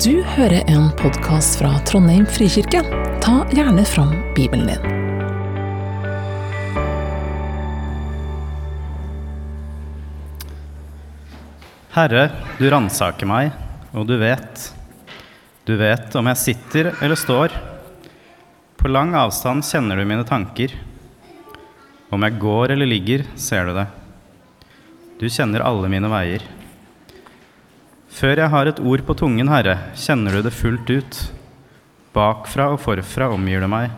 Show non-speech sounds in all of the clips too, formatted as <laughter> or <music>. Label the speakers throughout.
Speaker 1: Du hører en podkast fra Trondheim frikirke. Ta gjerne fram Bibelen din.
Speaker 2: Herre, du ransaker meg, og du vet. Du vet om jeg sitter eller står. På lang avstand kjenner du mine tanker. Om jeg går eller ligger, ser du det. Du kjenner alle mine veier. Før jeg har et ord på tungen, Herre, kjenner du det fullt ut. Bakfra og forfra omgir du meg.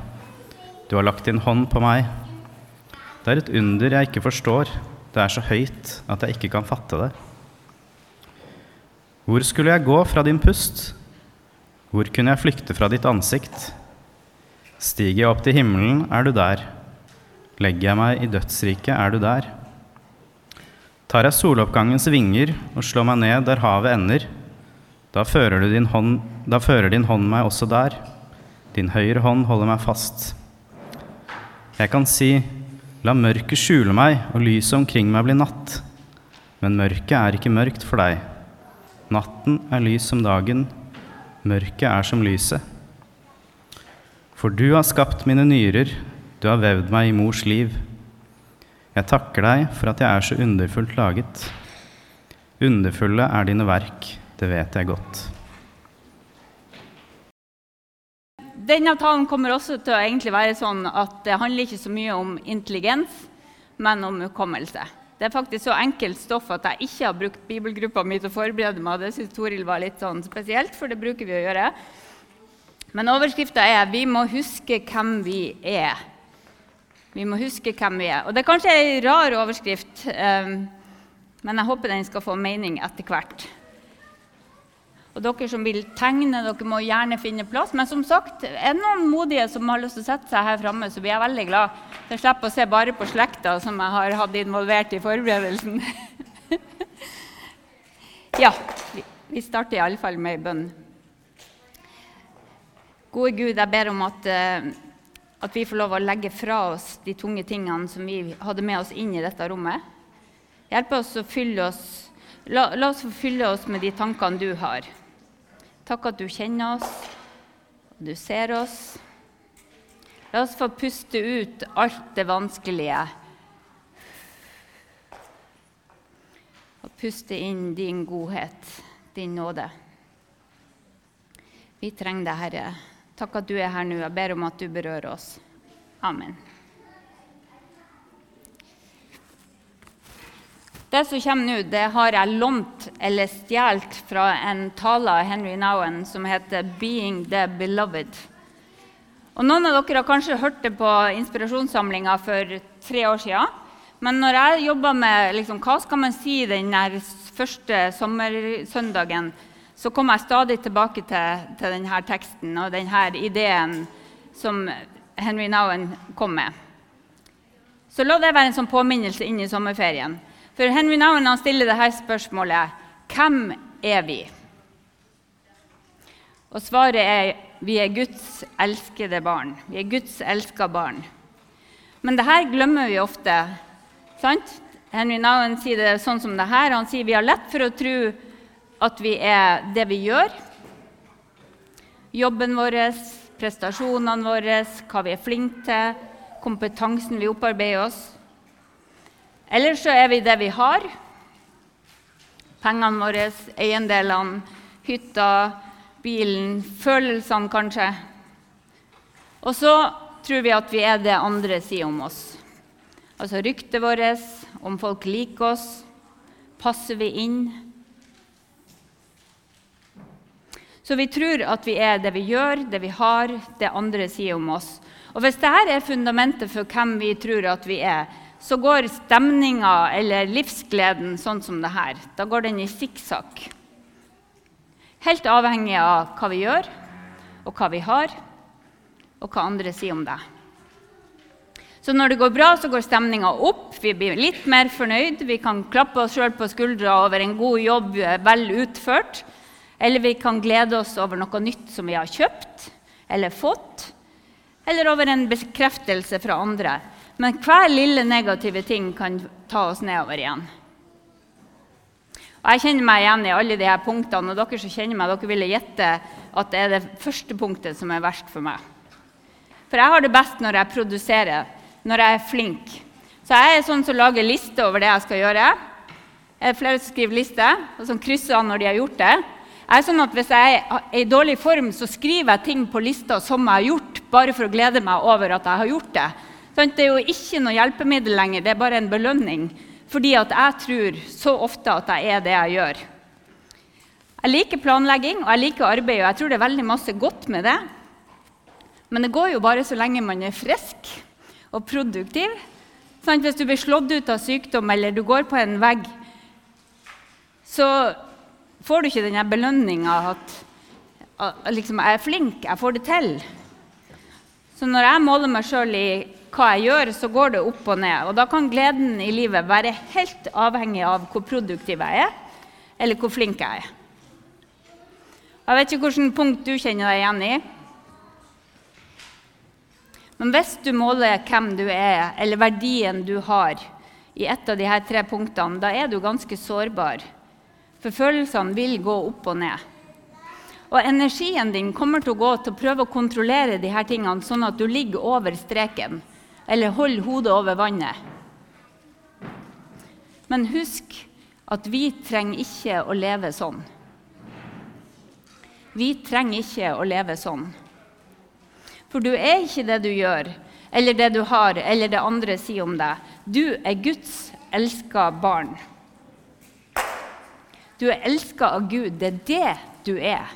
Speaker 2: Du har lagt din hånd på meg. Det er et under jeg ikke forstår. Det er så høyt at jeg ikke kan fatte det. Hvor skulle jeg gå fra din pust? Hvor kunne jeg flykte fra ditt ansikt? Stiger jeg opp til himmelen, er du der. Legger jeg meg i dødsriket, er du der. Tar jeg soloppgangens vinger og slår meg ned der havet ender, da fører, din hånd, da fører din hånd meg også der. Din høyre hånd holder meg fast. Jeg kan si, la mørket skjule meg og lyset omkring meg bli natt. Men mørket er ikke mørkt for deg. Natten er lys som dagen, mørket er som lyset. For du har skapt mine nyrer, du har vevd meg i mors liv. Jeg takker deg for at jeg er så underfullt laget. Underfulle er dine verk, det vet jeg godt.
Speaker 3: Denne talen kommer også til å egentlig være sånn at det handler ikke så mye om intelligens, men om hukommelse. Det er faktisk så enkelt stoff at jeg ikke har brukt bibelgruppa mi til å forberede meg. Det syns Toril var litt sånn spesielt, for det bruker vi å gjøre. Men overskrifta er 'Vi må huske hvem vi er'. Vi må huske hvem vi er. Og Det er kanskje ei rar overskrift, um, men jeg håper den skal få mening etter hvert. Og dere som vil tegne, dere må gjerne finne plass. Men som sagt, er det noen modige som har lyst til å sette seg her framme, så blir jeg veldig glad. Så jeg slipper å se bare på slekta som jeg har hatt involvert i forberedelsen. <laughs> ja, vi starter iallfall med ei bønn. Gode Gud, jeg ber om at, at vi får lov å legge fra oss de tunge tingene som vi hadde med oss inn i dette rommet. Hjelp oss å fylle oss La, la, oss få fylle oss med de tankene du har. Takk at du kjenner oss, og du ser oss. La oss få puste ut alt det vanskelige. Og puste inn din godhet, din nåde. Vi trenger deg, Herre. Takk at du er her nå. Jeg ber om at du berører oss. Amen. Det som kommer nå, det har jeg lånt eller stjålet fra en tale av Henry Nowen som heter 'Being the Beloved'. Og Noen av dere har kanskje hørt det på inspirasjonssamlinga for tre år siden. Men når jeg jobba med liksom, hva skal man si den første sommersøndagen, så kommer jeg stadig tilbake til, til denne teksten og denne ideen som Henry Nowen kom med. Så la det være en sånn påminnelse inn i sommerferien. For Henry Nowen stiller dette spørsmålet Hvem er vi? Og svaret er vi er Guds elskede barn. Vi er Guds elska barn. Men dette glemmer vi ofte. sant? Henry Nowen sier det sånn som det her. Han sier vi har lett for å tro at vi er det vi gjør. Jobben vår, prestasjonene våre, hva vi er flinke til, kompetansen vi opparbeider oss. Eller så er vi det vi har. Pengene våre, eiendelene, hytta, bilen, følelsene kanskje. Og så tror vi at vi er det andre sier om oss. Altså ryktet vårt, om folk liker oss. Passer vi inn? Så vi tror at vi er det vi gjør, det vi har, det andre sier om oss. Og Hvis dette er fundamentet for hvem vi tror at vi er, så går stemninga eller livsgleden sånn som det her. Da går den i sikksakk. Helt avhengig av hva vi gjør, og hva vi har, og hva andre sier om det. Så når det går bra, så går stemninga opp. Vi blir litt mer fornøyd. Vi kan klappe oss sjøl på skuldra over en god jobb vel utført. Eller vi kan glede oss over noe nytt som vi har kjøpt eller fått. Eller over en bekreftelse fra andre. Men hver lille negative ting kan ta oss nedover igjen. Og Jeg kjenner meg igjen i alle disse punktene, og dere som kjenner meg, dere ville gjette at det er det første punktet som er verst for meg. For jeg har det best når jeg produserer, når jeg er flink. Så jeg er sånn som lager liste over det jeg skal gjøre. Det er flere som skriver liste, og som krysser an når de har gjort det. Jeg er sånn at Hvis jeg er i dårlig form, så skriver jeg ting på lista som jeg har gjort, bare for å glede meg over at jeg har gjort det. Sånn, det er jo ikke noe hjelpemiddel lenger, det er bare en belønning. Fordi at jeg tror så ofte at jeg er det jeg gjør. Jeg liker planlegging og jeg liker arbeid, og jeg tror det er veldig masse godt med det. Men det går jo bare så lenge man er frisk og produktiv. Sånn, hvis du blir slått ut av sykdom eller du går på en vegg, så får du ikke den belønninga at, at liksom, jeg er flink, jeg får det til. Så når jeg måler meg sjøl i hva jeg gjør, så går det opp og ned. Og da kan gleden i livet være helt avhengig av hvor produktiv jeg er, eller hvor flink jeg er. Jeg vet ikke hvilket punkt du kjenner deg igjen i. Men hvis du måler hvem du er, eller verdien du har, i ett av disse tre punktene, da er du ganske sårbar. For følelsene vil gå opp og ned. Og energien din kommer til å gå til å prøve å kontrollere disse tingene sånn at du ligger over streken, eller holder hodet over vannet. Men husk at vi trenger ikke å leve sånn. Vi trenger ikke å leve sånn. For du er ikke det du gjør, eller det du har, eller det andre sier om deg. Du er Guds elska barn. Du er elska av Gud. Det er det du er.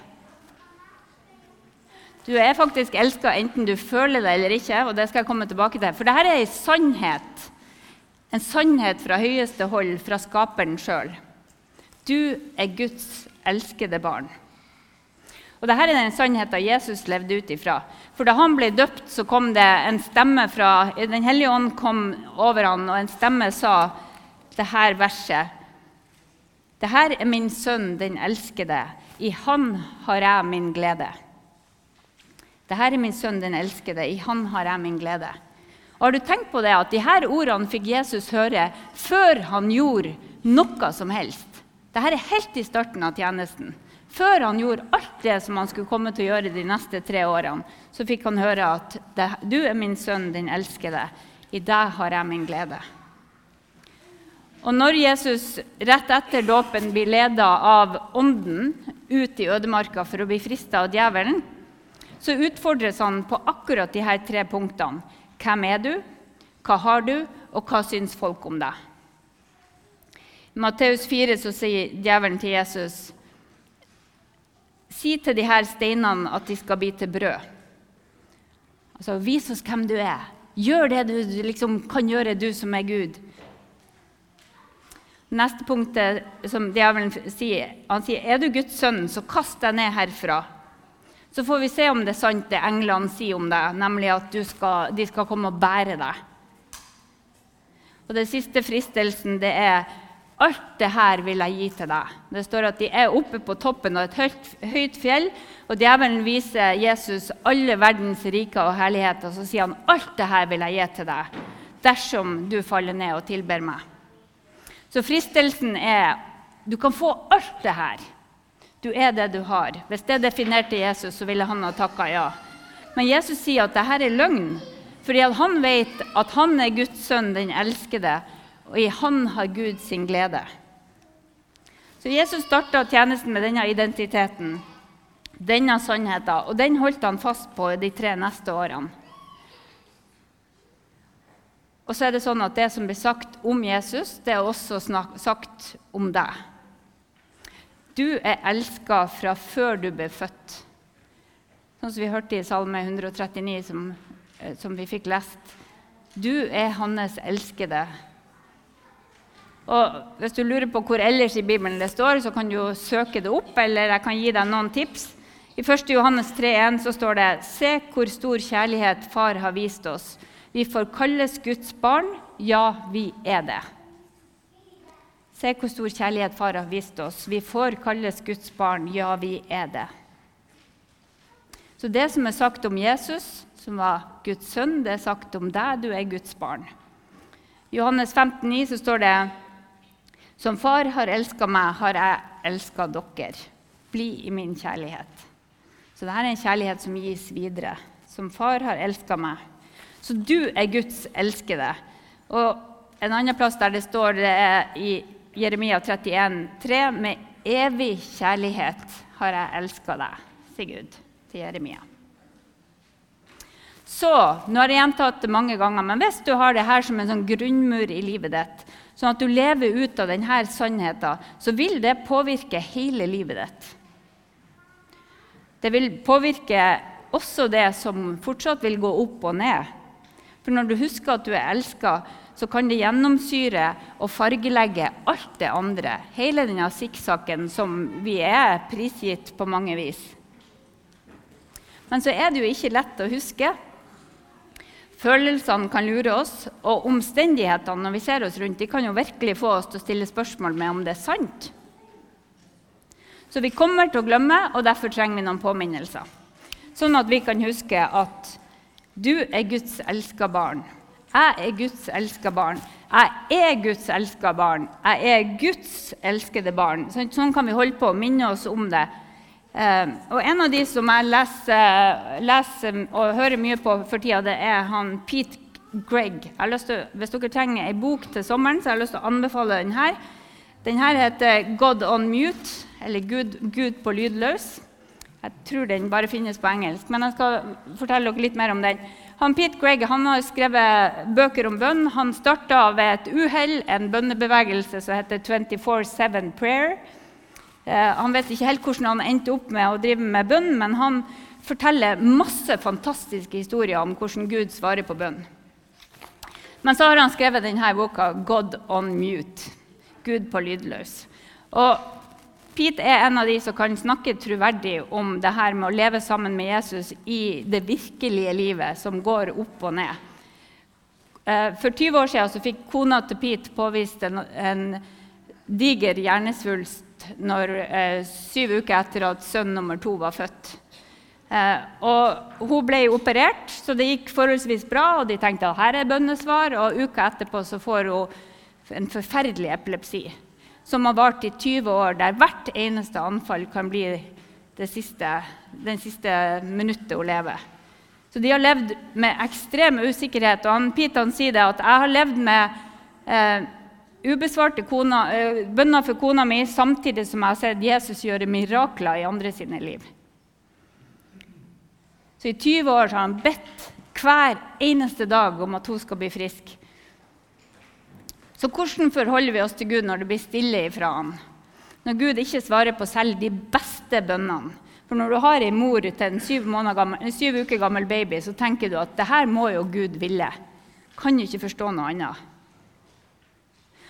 Speaker 3: Du er faktisk elska enten du føler det eller ikke. og det skal jeg komme tilbake til. For dette er en sannhet. En sannhet fra høyeste hold, fra skaperen sjøl. Du er Guds elskede barn. Og Dette er den sannheten Jesus levde ut ifra. For Da han ble døpt, så kom det en stemme fra Den hellige ånd kom over han, og en stemme sa det her verset. Det her er min sønn, den elskede. I han har jeg min glede. Det her er min sønn, den elskede. I han har jeg min glede. Og har du tenkt på det at de her ordene fikk Jesus høre før han gjorde noe som helst? Dette er helt i starten av tjenesten. Før han gjorde alt det som han skulle komme til å gjøre de neste tre årene, så fikk han høre at 'Du er min sønn, den elskede. I deg har jeg min glede'. Og når Jesus rett etter dåpen blir leda av Ånden ut i ødemarka for å bli frista av djevelen, så utfordres han på akkurat de her tre punktene. Hvem er du? Hva har du? Og hva syns folk om deg? I Matteus 4 så sier djevelen til Jesus Si til de her steinene at de skal bli til brød. Altså, Vis oss hvem du er. Gjør det du liksom kan gjøre, du som er Gud. Neste punktet som djevelen sier, han sier er du Guds sønn, så kast deg ned herfra. Så får vi se om det er sant det englene sier om deg, nemlig at skal, de skal komme og bære deg. Og Den siste fristelsen det er alt det her vil jeg gi til deg. Det står at de er oppe på toppen av et høyt, høyt fjell, og djevelen viser Jesus alle verdens riker og herligheter. Så sier han alt det her vil jeg gi til deg dersom du faller ned og tilber meg. Så fristelsen er du kan få alt det her. Du er det du har. Hvis det definerte Jesus, så ville han ha takka ja. Men Jesus sier at dette er løgn, fordi han vet at han er Guds sønn, den elskede, og i han har Gud sin glede. Så Jesus starta tjenesten med denne identiteten, denne sannheten, og den holdt han fast på de tre neste årene. Og så er det sånn at det som blir sagt om Jesus, det er også sagt om deg. Du er elska fra før du ble født. Sånn som vi hørte i Salme 139, som, eh, som vi fikk lest. Du er hans elskede. Og Hvis du lurer på hvor ellers i Bibelen det står, så kan du søke det opp, eller jeg kan gi deg noen tips. I 1. Johannes 3,1 så står det Se hvor stor kjærlighet Far har vist oss vi får kalles Guds barn. Ja, vi er det. Se hvor stor kjærlighet Far har vist oss. Vi får kalles Guds barn. Ja, vi er det. Så det som er sagt om Jesus, som var Guds sønn, det er sagt om deg. Du er Guds barn. I Johannes 15, 9, så står det Som far har elska meg, har jeg elska dere. Bli i min kjærlighet. Så dette er en kjærlighet som gis videre. Som far har elska meg. Så du er Guds elskede. Og en annen plass der det står det er i Jeremia 31, 31,3.: Med evig kjærlighet har jeg elska deg, sier Gud til Jeremia. Så, nå har jeg gjentatt det mange ganger, men hvis du har det her som en sånn grunnmur i livet ditt, sånn at du lever ut av denne sannheten, så vil det påvirke hele livet ditt. Det vil påvirke også det som fortsatt vil gå opp og ned. For når du husker at du er elska, så kan det gjennomsyre og fargelegge alt det andre. Hele denne sikksakken som vi er prisgitt på mange vis. Men så er det jo ikke lett å huske. Følelsene kan lure oss, og omstendighetene når vi ser oss rundt, de kan jo virkelig få oss til å stille spørsmål med om det er sant. Så vi kommer til å glemme, og derfor trenger vi noen påminnelser. Sånn at vi kan huske at du er Guds elska barn. Jeg er Guds elska barn. Jeg er Guds elska barn. Jeg er Guds elskede barn. Sånn kan vi holde på og minne oss om det Uh, og En av de som jeg leser, leser, og hører mye på for tida, det er han Pete Gregg. Til, hvis dere trenger ei bok til sommeren, så har jeg lyst til å anbefale denne. Denne heter 'God on Mute', eller Gud, Gud, på lydløs'. Jeg tror den bare finnes på engelsk, men jeg skal fortelle dere litt mer om den. Han Pete Greg han har skrevet bøker om bønn. Han starta ved et uhell en bønnebevegelse som heter 24-7 Prayer. Eh, han vet ikke helt hvordan han endte opp med å drive med bønn, men han forteller masse fantastiske historier om hvordan Gud svarer på bønn. Men så har han skrevet denne boka 'God on mute'. Gud på lydløs. Og Pete er en av de som kan snakke troverdig om det her med å leve sammen med Jesus i det virkelige livet, som går opp og ned. Eh, for 20 år siden fikk kona til Pete påvist en, en diger hjernesvulst når, eh, syv uker etter at sønn nummer to var født. Eh, og hun ble operert, så det gikk forholdsvis bra. og De tenkte at her er bønnesvar, og uka etterpå så får hun en forferdelig epilepsi som har vart i 20 år, der hvert eneste anfall kan bli det siste, den siste minuttet hun lever. Så de har levd med ekstrem usikkerhet. Og han, Pete sier det at jeg har levd med eh, ubesvarte kona, eh, bønner for kona mi samtidig som jeg har sett Jesus gjøre mirakler i andre sine liv. Så i 20 år har han bedt hver eneste dag om at hun skal bli frisk. Så hvordan forholder vi oss til Gud når det blir stille ifra han? Når Gud ikke svarer på selv de beste bønnene. For når du har ei mor til en syv, gammel, syv uker gammel baby, så tenker du at det her må jo Gud ville. Kan jo ikke forstå noe annet.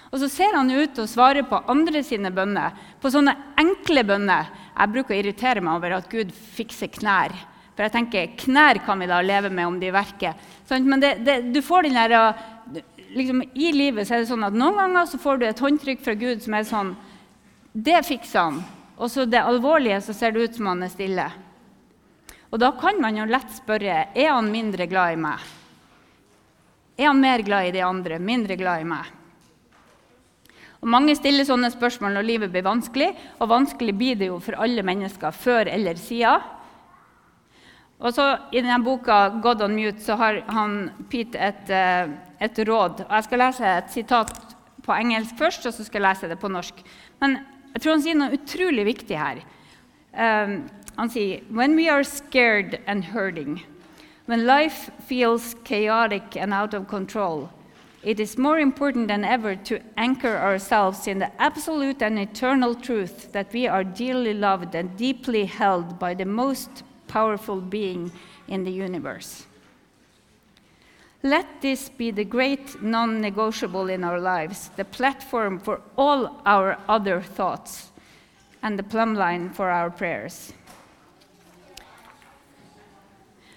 Speaker 3: Og så ser han ut til å svare på andre sine bønner, på sånne enkle bønner. Jeg bruker å irritere meg over at Gud fikser knær. For jeg tenker, knær kan vi da leve med om de verker. Men det, det, du får den der, liksom, I livet er det sånn at noen ganger så får du et håndtrykk fra Gud som er sånn Det fikser han. Og så det alvorlige så ser det ut som han er stille. Og da kan man jo lett spørre er han mindre glad i meg. Er han mer glad i de andre, mindre glad i meg? Og Mange stiller sånne spørsmål når livet blir vanskelig, og vanskelig blir det jo for alle mennesker før eller siden. Og så I denne boka 'God on Mute' så har han Pete et, eh, et råd. og Jeg skal lese et sitat på engelsk først, og så skal jeg lese det på norsk. Men jeg tror han sier noe utrolig viktig her. Um, han sier «When we are scared and hurting, when life feels chaotic and out of control, it is more important than ever to anchor ourselves in the absolute and eternal truth that we are dearly loved and deeply held by the most powerful being in the universe. Let this be the great non negotiable in our lives, the platform for all our other thoughts, and the plumb line for our prayers.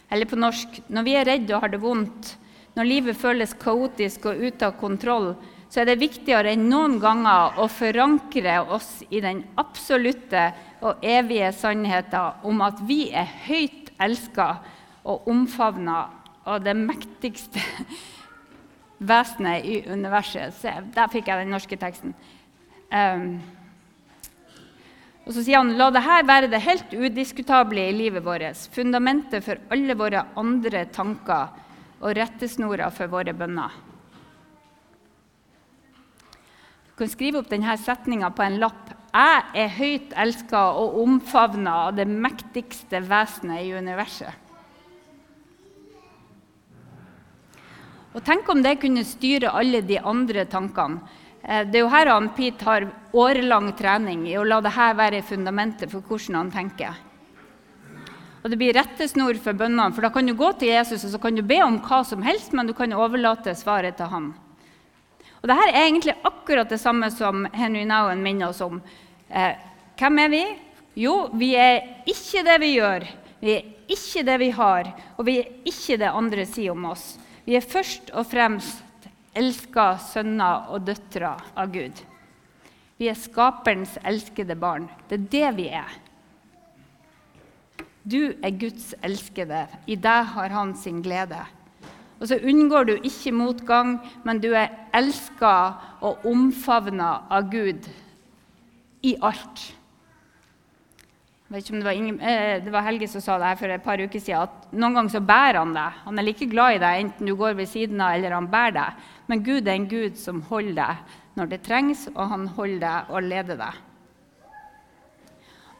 Speaker 3: Eller på norsk når vi er redde og har det vondt, når livet føles kaotisk og ute av kontroll, så er det viktigere enn noen ganger å forankre oss i den absolutte og evige sannheten om at vi er høyt elska og omfavna av det mektigste <laughs> vesenet i universet. Se, der fikk jeg den norske teksten. Um, og så sier han la dette være det helt udiskutable i livet vårt, fundamentet for alle våre andre tanker og rettesnorer for våre bønner. Du kan skrive opp denne setninga på en lapp. Jeg er høyt elska og omfavna av det mektigste vesenet i universet. Og Tenk om det kunne styre alle de andre tankene. Eh, det er jo her han Pete har årelang trening i å la dette være fundamentet for hvordan han tenker. Og Det blir rettesnor for bønnene, for da kan du gå til Jesus og så kan du be om hva som helst, men du kan overlate svaret til han. Og Dette er egentlig akkurat det samme som Henry Nowen minner oss om. Eh, hvem er vi? Jo, vi er ikke det vi gjør, vi er ikke det vi har, og vi er ikke det andre sier om oss. Vi er først og fremst elska sønner og døtre av Gud. Vi er skaperens elskede barn. Det er det vi er. Du er Guds elskede. I deg har han sin glede. Og så unngår du ikke motgang, men du er elska og omfavna av Gud i alt det var, ingen, eh, det var, Helge som sa det her for et par uker siden, at noen ganger så bærer han deg. Han er like glad i deg enten du går ved siden av eller han bærer deg. Men Gud er en Gud som holder deg når det trengs, og han holder deg og leder deg.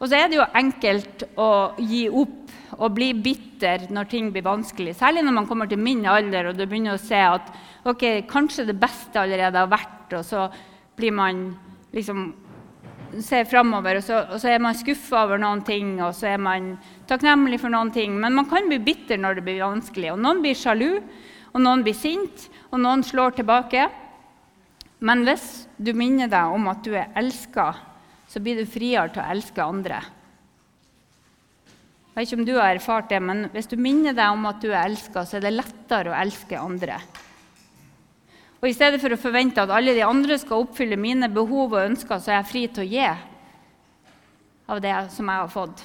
Speaker 3: Og så er det jo enkelt å gi opp og bli bitter når ting blir vanskelig. Særlig når man kommer til min alder og du begynner å se at ok, kanskje det beste allerede har vært, og så blir man liksom ser framover, og, og, så er man skuffa over noen ting, og så er man takknemlig for noen ting. Men man kan bli bitter når det blir vanskelig. Og noen blir sjalu, og noen blir sint, og noen slår tilbake. Men hvis du minner deg om at du er elska, så blir du friere til å elske andre. Jeg vet ikke om du har erfart det, men hvis du minner deg om at du er elska, så er det lettere å elske andre. Og I stedet for å forvente at alle de andre skal oppfylle mine behov og ønsker, så er jeg fri til å gi av det som jeg har fått.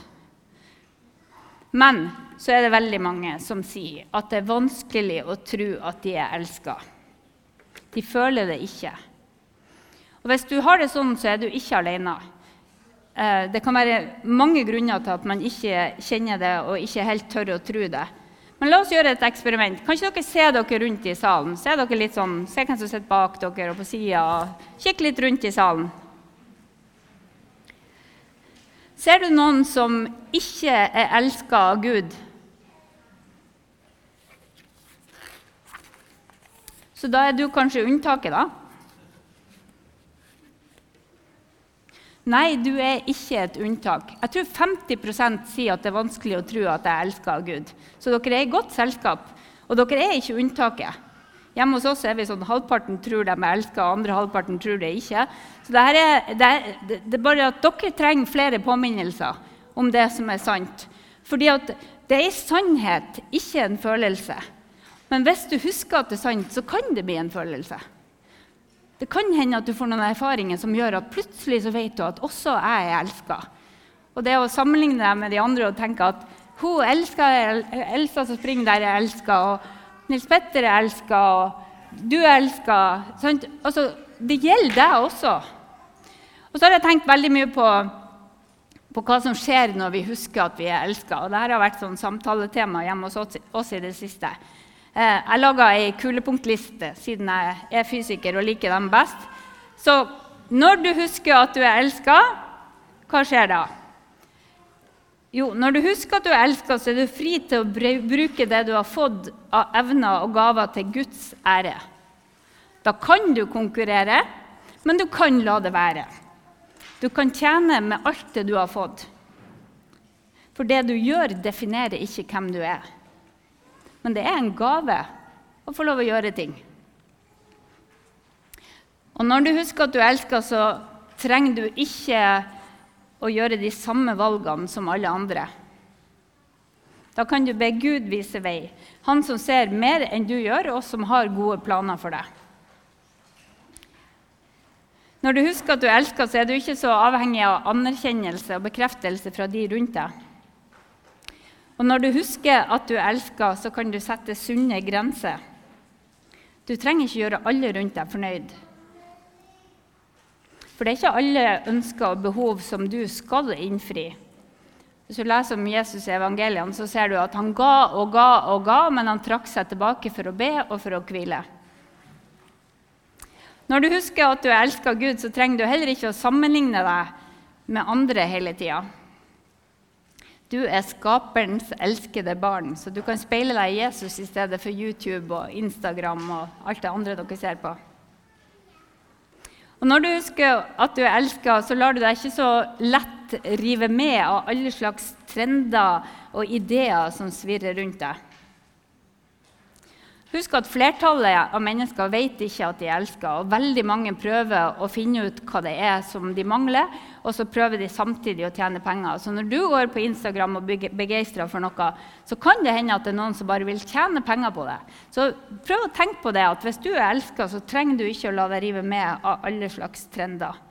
Speaker 3: Men så er det veldig mange som sier at det er vanskelig å tro at de er elska. De føler det ikke. Og Hvis du har det sånn, så er du ikke alene. Eh, det kan være mange grunner til at man ikke kjenner det og ikke helt tør å tro det. Men la oss gjøre et eksperiment. Kan ikke dere se dere rundt i salen? Se, dere litt sånn, se hvem som sitter bak dere og på sida. Kikk litt rundt i salen. Ser du noen som ikke er elska av Gud? Så da er du kanskje unntaket, da? Nei, du er ikke et unntak. Jeg tror 50% sier at det er vanskelig å tro at jeg elsker Gud. Så dere er i godt selskap, og dere er ikke unntaket. Hjemme hos oss er vi sånn halvparten tror de er elska, andre halvparten tror det ikke. Så det, er, det, er, det, er, bare at dere trenger flere påminnelser om det som er sant. Fordi at det er sannhet, ikke en følelse. Men hvis du husker at det er sant, så kan det bli en følelse. Det kan hende at du får noen erfaringer som gjør at plutselig så vet du at også jeg er elska. Og det å sammenligne deg med de andre og tenke at hun elsker Elsa som springer der, er elska, og Nils Petter er elska, og du er elska altså, Det gjelder deg også. Og så har jeg tenkt veldig mye på, på hva som skjer når vi husker at vi er elska. Dette har vært sånn samtaletema hjemme hos oss i det siste. Eh, jeg laga ei kulepunktliste siden jeg er fysiker og liker dem best. Så når du husker at du er elska, hva skjer da? Jo, når du husker at du er elska, så er du fri til å bruke det du har fått av evner og gaver til Guds ære. Da kan du konkurrere, men du kan la det være. Du kan tjene med alt det du har fått. For det du gjør, definerer ikke hvem du er men det er en gave å få lov å gjøre ting. Og når du husker at du elsker, så trenger du ikke å gjøre de samme valgene som alle andre. Da kan du be Gud vise vei, han som ser mer enn du gjør, og som har gode planer for deg. Når du husker at du elsker, så er du ikke så avhengig av anerkjennelse og bekreftelse fra de rundt deg. Og når du husker at du elsker, så kan du sette sunne grenser. Du trenger ikke gjøre alle rundt deg fornøyd. For det er ikke alle ønsker og behov som du skal innfri. Hvis du leser om Jesus i evangeliene, så ser du at han ga og ga og ga, men han trakk seg tilbake for å be og for å hvile. Når du husker at du elsker Gud, så trenger du heller ikke å sammenligne deg med andre hele tida. Du er skaperens elskede barn, så du kan speile deg i Jesus i stedet for YouTube og Instagram og alt det andre dere ser på. Og Når du husker at du er elska, så lar du deg ikke så lett rive med av alle slags trender og ideer som svirrer rundt deg. Husk at flertallet av mennesker vet ikke at de er elska, og veldig mange prøver å finne ut hva det er som de mangler, og så prøver de samtidig å tjene penger. Så når du går på Instagram og er begeistra for noe, så kan det hende at det er noen som bare vil tjene penger på det. Så prøv å tenke på det at hvis du er elska, så trenger du ikke å la deg rive med av alle slags trender.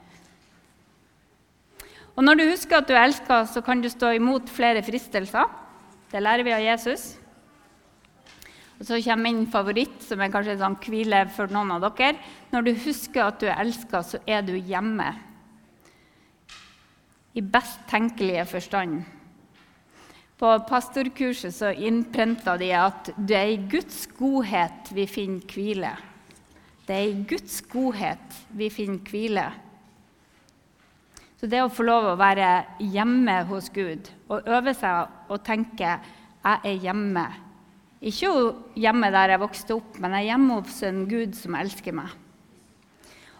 Speaker 3: Og når du husker at du er elska, så kan du stå imot flere fristelser. Det lærer vi av Jesus. Og så kommer min favoritt, som er kanskje en sånn hvile for noen av dere. Når du husker at du er elska, så er du hjemme. I best tenkelige forstand. På pastorkurset så innprenta de at det er i Guds godhet vi finner hvile. Det er i Guds godhet vi finner hvile. Så det å få lov å være hjemme hos Gud og øve seg å tenke 'jeg er hjemme' Ikke hjemme der jeg vokste opp, men jeg er hjemme hos en Gud som elsker meg.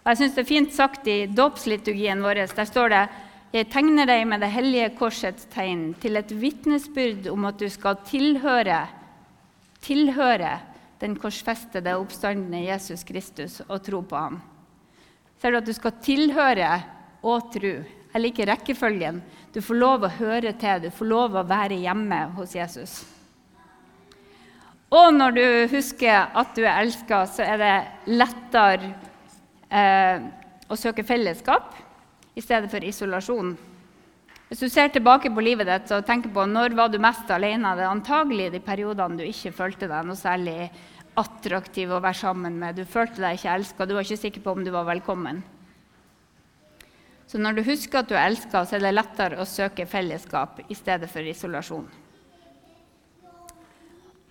Speaker 3: Og jeg synes Det er fint sagt i dåpsliturgien vår. Der står det jeg tegner deg med det hellige korsets tegn til et vitnesbyrd om at du skal tilhøre, tilhøre den korsfestede oppstandende Jesus Kristus og tro på ham. Ser du at du skal tilhøre og tro? Jeg liker rekkefølgen. Du får lov å høre til, du får lov å være hjemme hos Jesus. Og når du husker at du er elska, så er det lettere eh, å søke fellesskap i stedet for isolasjon. Hvis du ser tilbake på livet ditt og tenker på når var du mest alene, det er antagelig de periodene du ikke følte deg noe særlig attraktiv å være sammen med. Du følte deg ikke elska, du var ikke sikker på om du var velkommen. Så når du husker at du er elska, så er det lettere å søke fellesskap i stedet for isolasjon.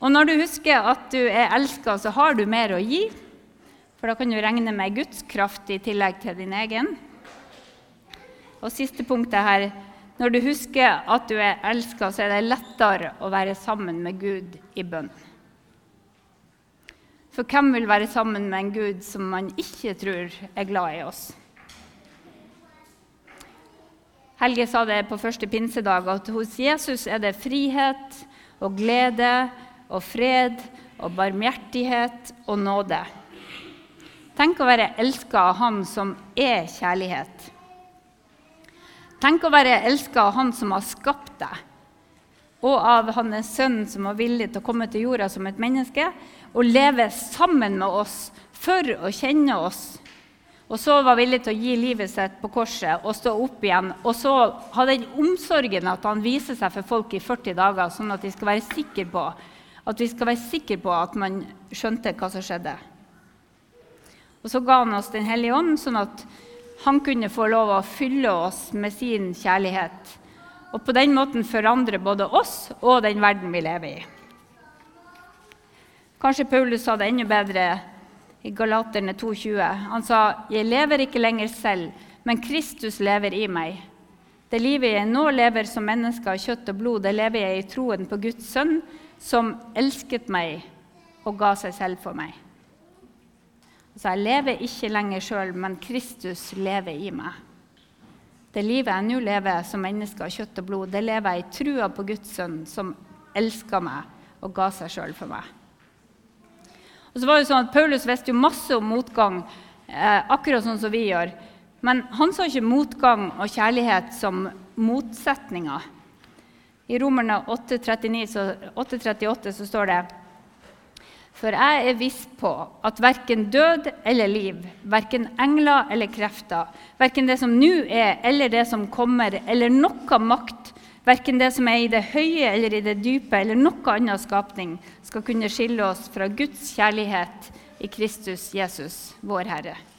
Speaker 3: Og når du husker at du er elska, så har du mer å gi. For da kan du regne med Guds kraft i tillegg til din egen. Og siste punktet her Når du husker at du er elska, så er det lettere å være sammen med Gud i bønn. For hvem vil være sammen med en Gud som man ikke tror er glad i oss? Helge sa det på første pinsedag, at hos Jesus er det frihet og glede og fred og barmhjertighet og nåde. Tenk å være elska av Han som er kjærlighet. Tenk å være elska av Han som har skapt deg, og av Hans sønn som var villig til å komme til jorda som et menneske og leve sammen med oss for å kjenne oss. Og så var villig til å gi livet sitt på korset og stå opp igjen. Og så ha den omsorgen at han viser seg for folk i 40 dager, sånn at de skal være sikre på at vi skal være sikre på at man skjønte hva som skjedde. Og så ga han oss Den hellige ånd, sånn at han kunne få lov å fylle oss med sin kjærlighet. Og på den måten forandre både oss og den verden vi lever i. Kanskje Paulus sa det enda bedre i Galaterne 2,20. Han sa, 'Jeg lever ikke lenger selv, men Kristus lever i meg.' Det livet jeg nå lever som menneske av kjøtt og blod, det lever jeg i troen på Guds sønn, som elsket meg og ga seg selv for meg. Altså, jeg lever ikke lenger sjøl, men Kristus lever i meg. Det livet jeg nå lever som menneske av kjøtt og blod, det lever jeg i trua på Guds sønn, som elska meg og ga seg sjøl for meg. Og så var det sånn at Paulus visste jo masse om motgang, eh, akkurat sånn som vi gjør. Men han sa ikke motgang og kjærlighet som motsetninger. I Romerne 8,38 så står det For jeg er viss på at verken død eller liv, verken engler eller krefter, verken det som nå er eller det som kommer, eller noe makt, verken det som er i det høye eller i det dype, eller noe annen skapning, skal kunne skille oss fra Guds kjærlighet i Kristus Jesus, vår Herre.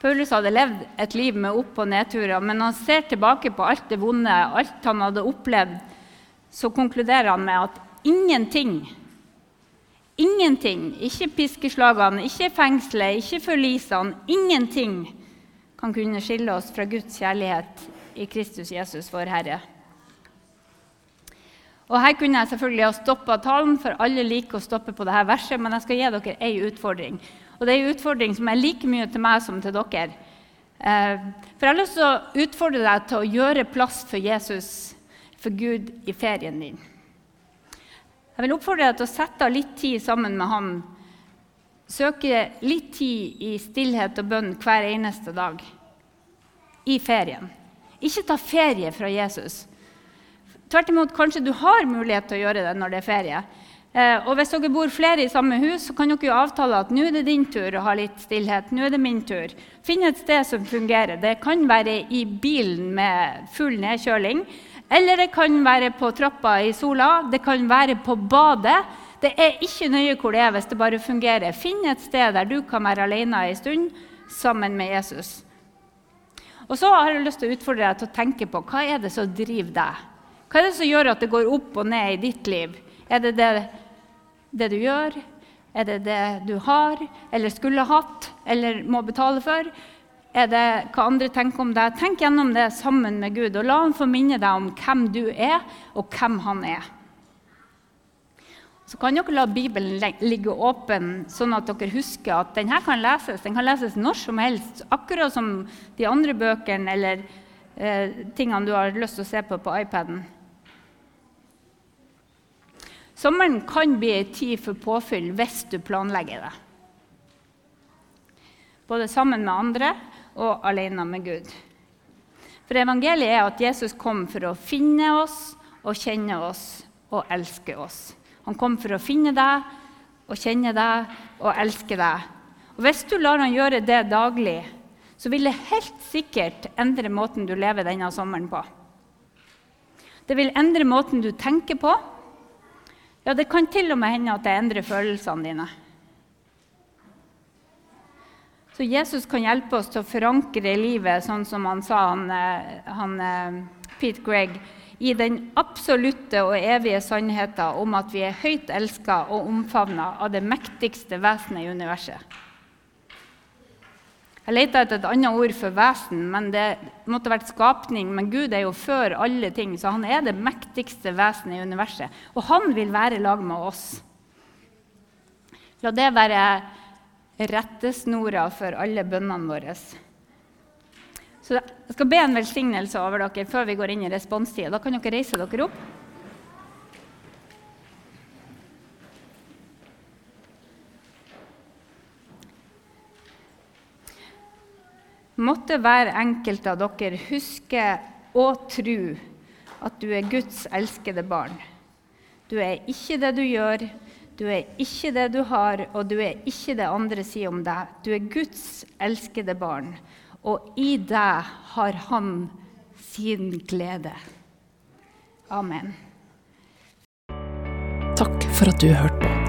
Speaker 3: Paulus hadde levd et liv med opp- og nedturer, men han ser tilbake på alt det vonde, alt han hadde opplevd, så konkluderer han med at ingenting, ingenting, ikke piskeslagene, ikke fengselet, ikke forlisene, ingenting kan kunne skille oss fra Guds kjærlighet i Kristus Jesus, vår Herre. Og Her kunne jeg selvfølgelig ha stoppa talen, for alle liker å stoppe på dette verset, men jeg skal gi dere ei utfordring. Og det er en utfordring som er like mye til meg som til dere. Eh, for jeg har lyst til å utfordre deg til å gjøre plass for Jesus, for Gud, i ferien din. Jeg vil oppfordre deg til å sette av litt tid sammen med Han. Søke litt tid i stillhet og bønn hver eneste dag i ferien. Ikke ta ferie fra Jesus. Tvert imot, kanskje du har mulighet til å gjøre det når det er ferie. Eh, og hvis dere bor flere i samme hus, så kan dere jo avtale at nå er det din tur å ha litt stillhet. nå er det min tur. Finn et sted som fungerer. Det kan være i bilen med full nedkjøling. Eller det kan være på trappa i sola. Det kan være på badet. Det er ikke nøye hvor det er hvis det bare fungerer. Finn et sted der du kan være alene en stund sammen med Jesus. Og så har jeg lyst til å utfordre deg til å tenke på hva er det som driver deg. Hva er det som gjør at det går opp og ned i ditt liv? Er det det, det du gjør? Er det det du har, eller skulle hatt, eller må betale for? Er det hva andre tenker om deg? Tenk gjennom det sammen med Gud, og la han få minne deg om hvem du er, og hvem han er. Så kan dere la Bibelen ligge åpen, sånn at dere husker at denne kan leses. Den kan leses når som helst, akkurat som de andre bøkene eller eh, tingene du har lyst til å se på på iPaden. Sommeren kan bli ei tid for påfyll hvis du planlegger det. Både sammen med andre og alene med Gud. For evangeliet er at Jesus kom for å finne oss og kjenne oss og elske oss. Han kom for å finne deg og kjenne deg og elske deg. Og Hvis du lar han gjøre det daglig, så vil det helt sikkert endre måten du lever denne sommeren på. Det vil endre måten du tenker på, ja, det kan til og med hende at det endrer følelsene dine. Så Jesus kan hjelpe oss til å forankre livet, sånn som han sa, han, eh, han, eh, Pete Gregg, i den absolutte og evige sannheten om at vi er høyt elska og omfavna av det mektigste vesenet i universet. Jeg leita etter et annet ord for vesen, men det måtte vært skapning. Men Gud er jo før alle ting, så han er det mektigste vesenet i universet. Og han vil være i lag med oss. La det være rettesnora for alle bønnene våre. Så Jeg skal be en velsignelse over dere før vi går inn i responstida. Da kan dere reise dere opp. Måtte hver enkelt av dere huske og tro at du er Guds elskede barn. Du er ikke det du gjør, du er ikke det du har, og du er ikke det andre sier om deg. Du er Guds elskede barn, og i deg har Han sin glede. Amen.
Speaker 1: Takk for at du hørte på.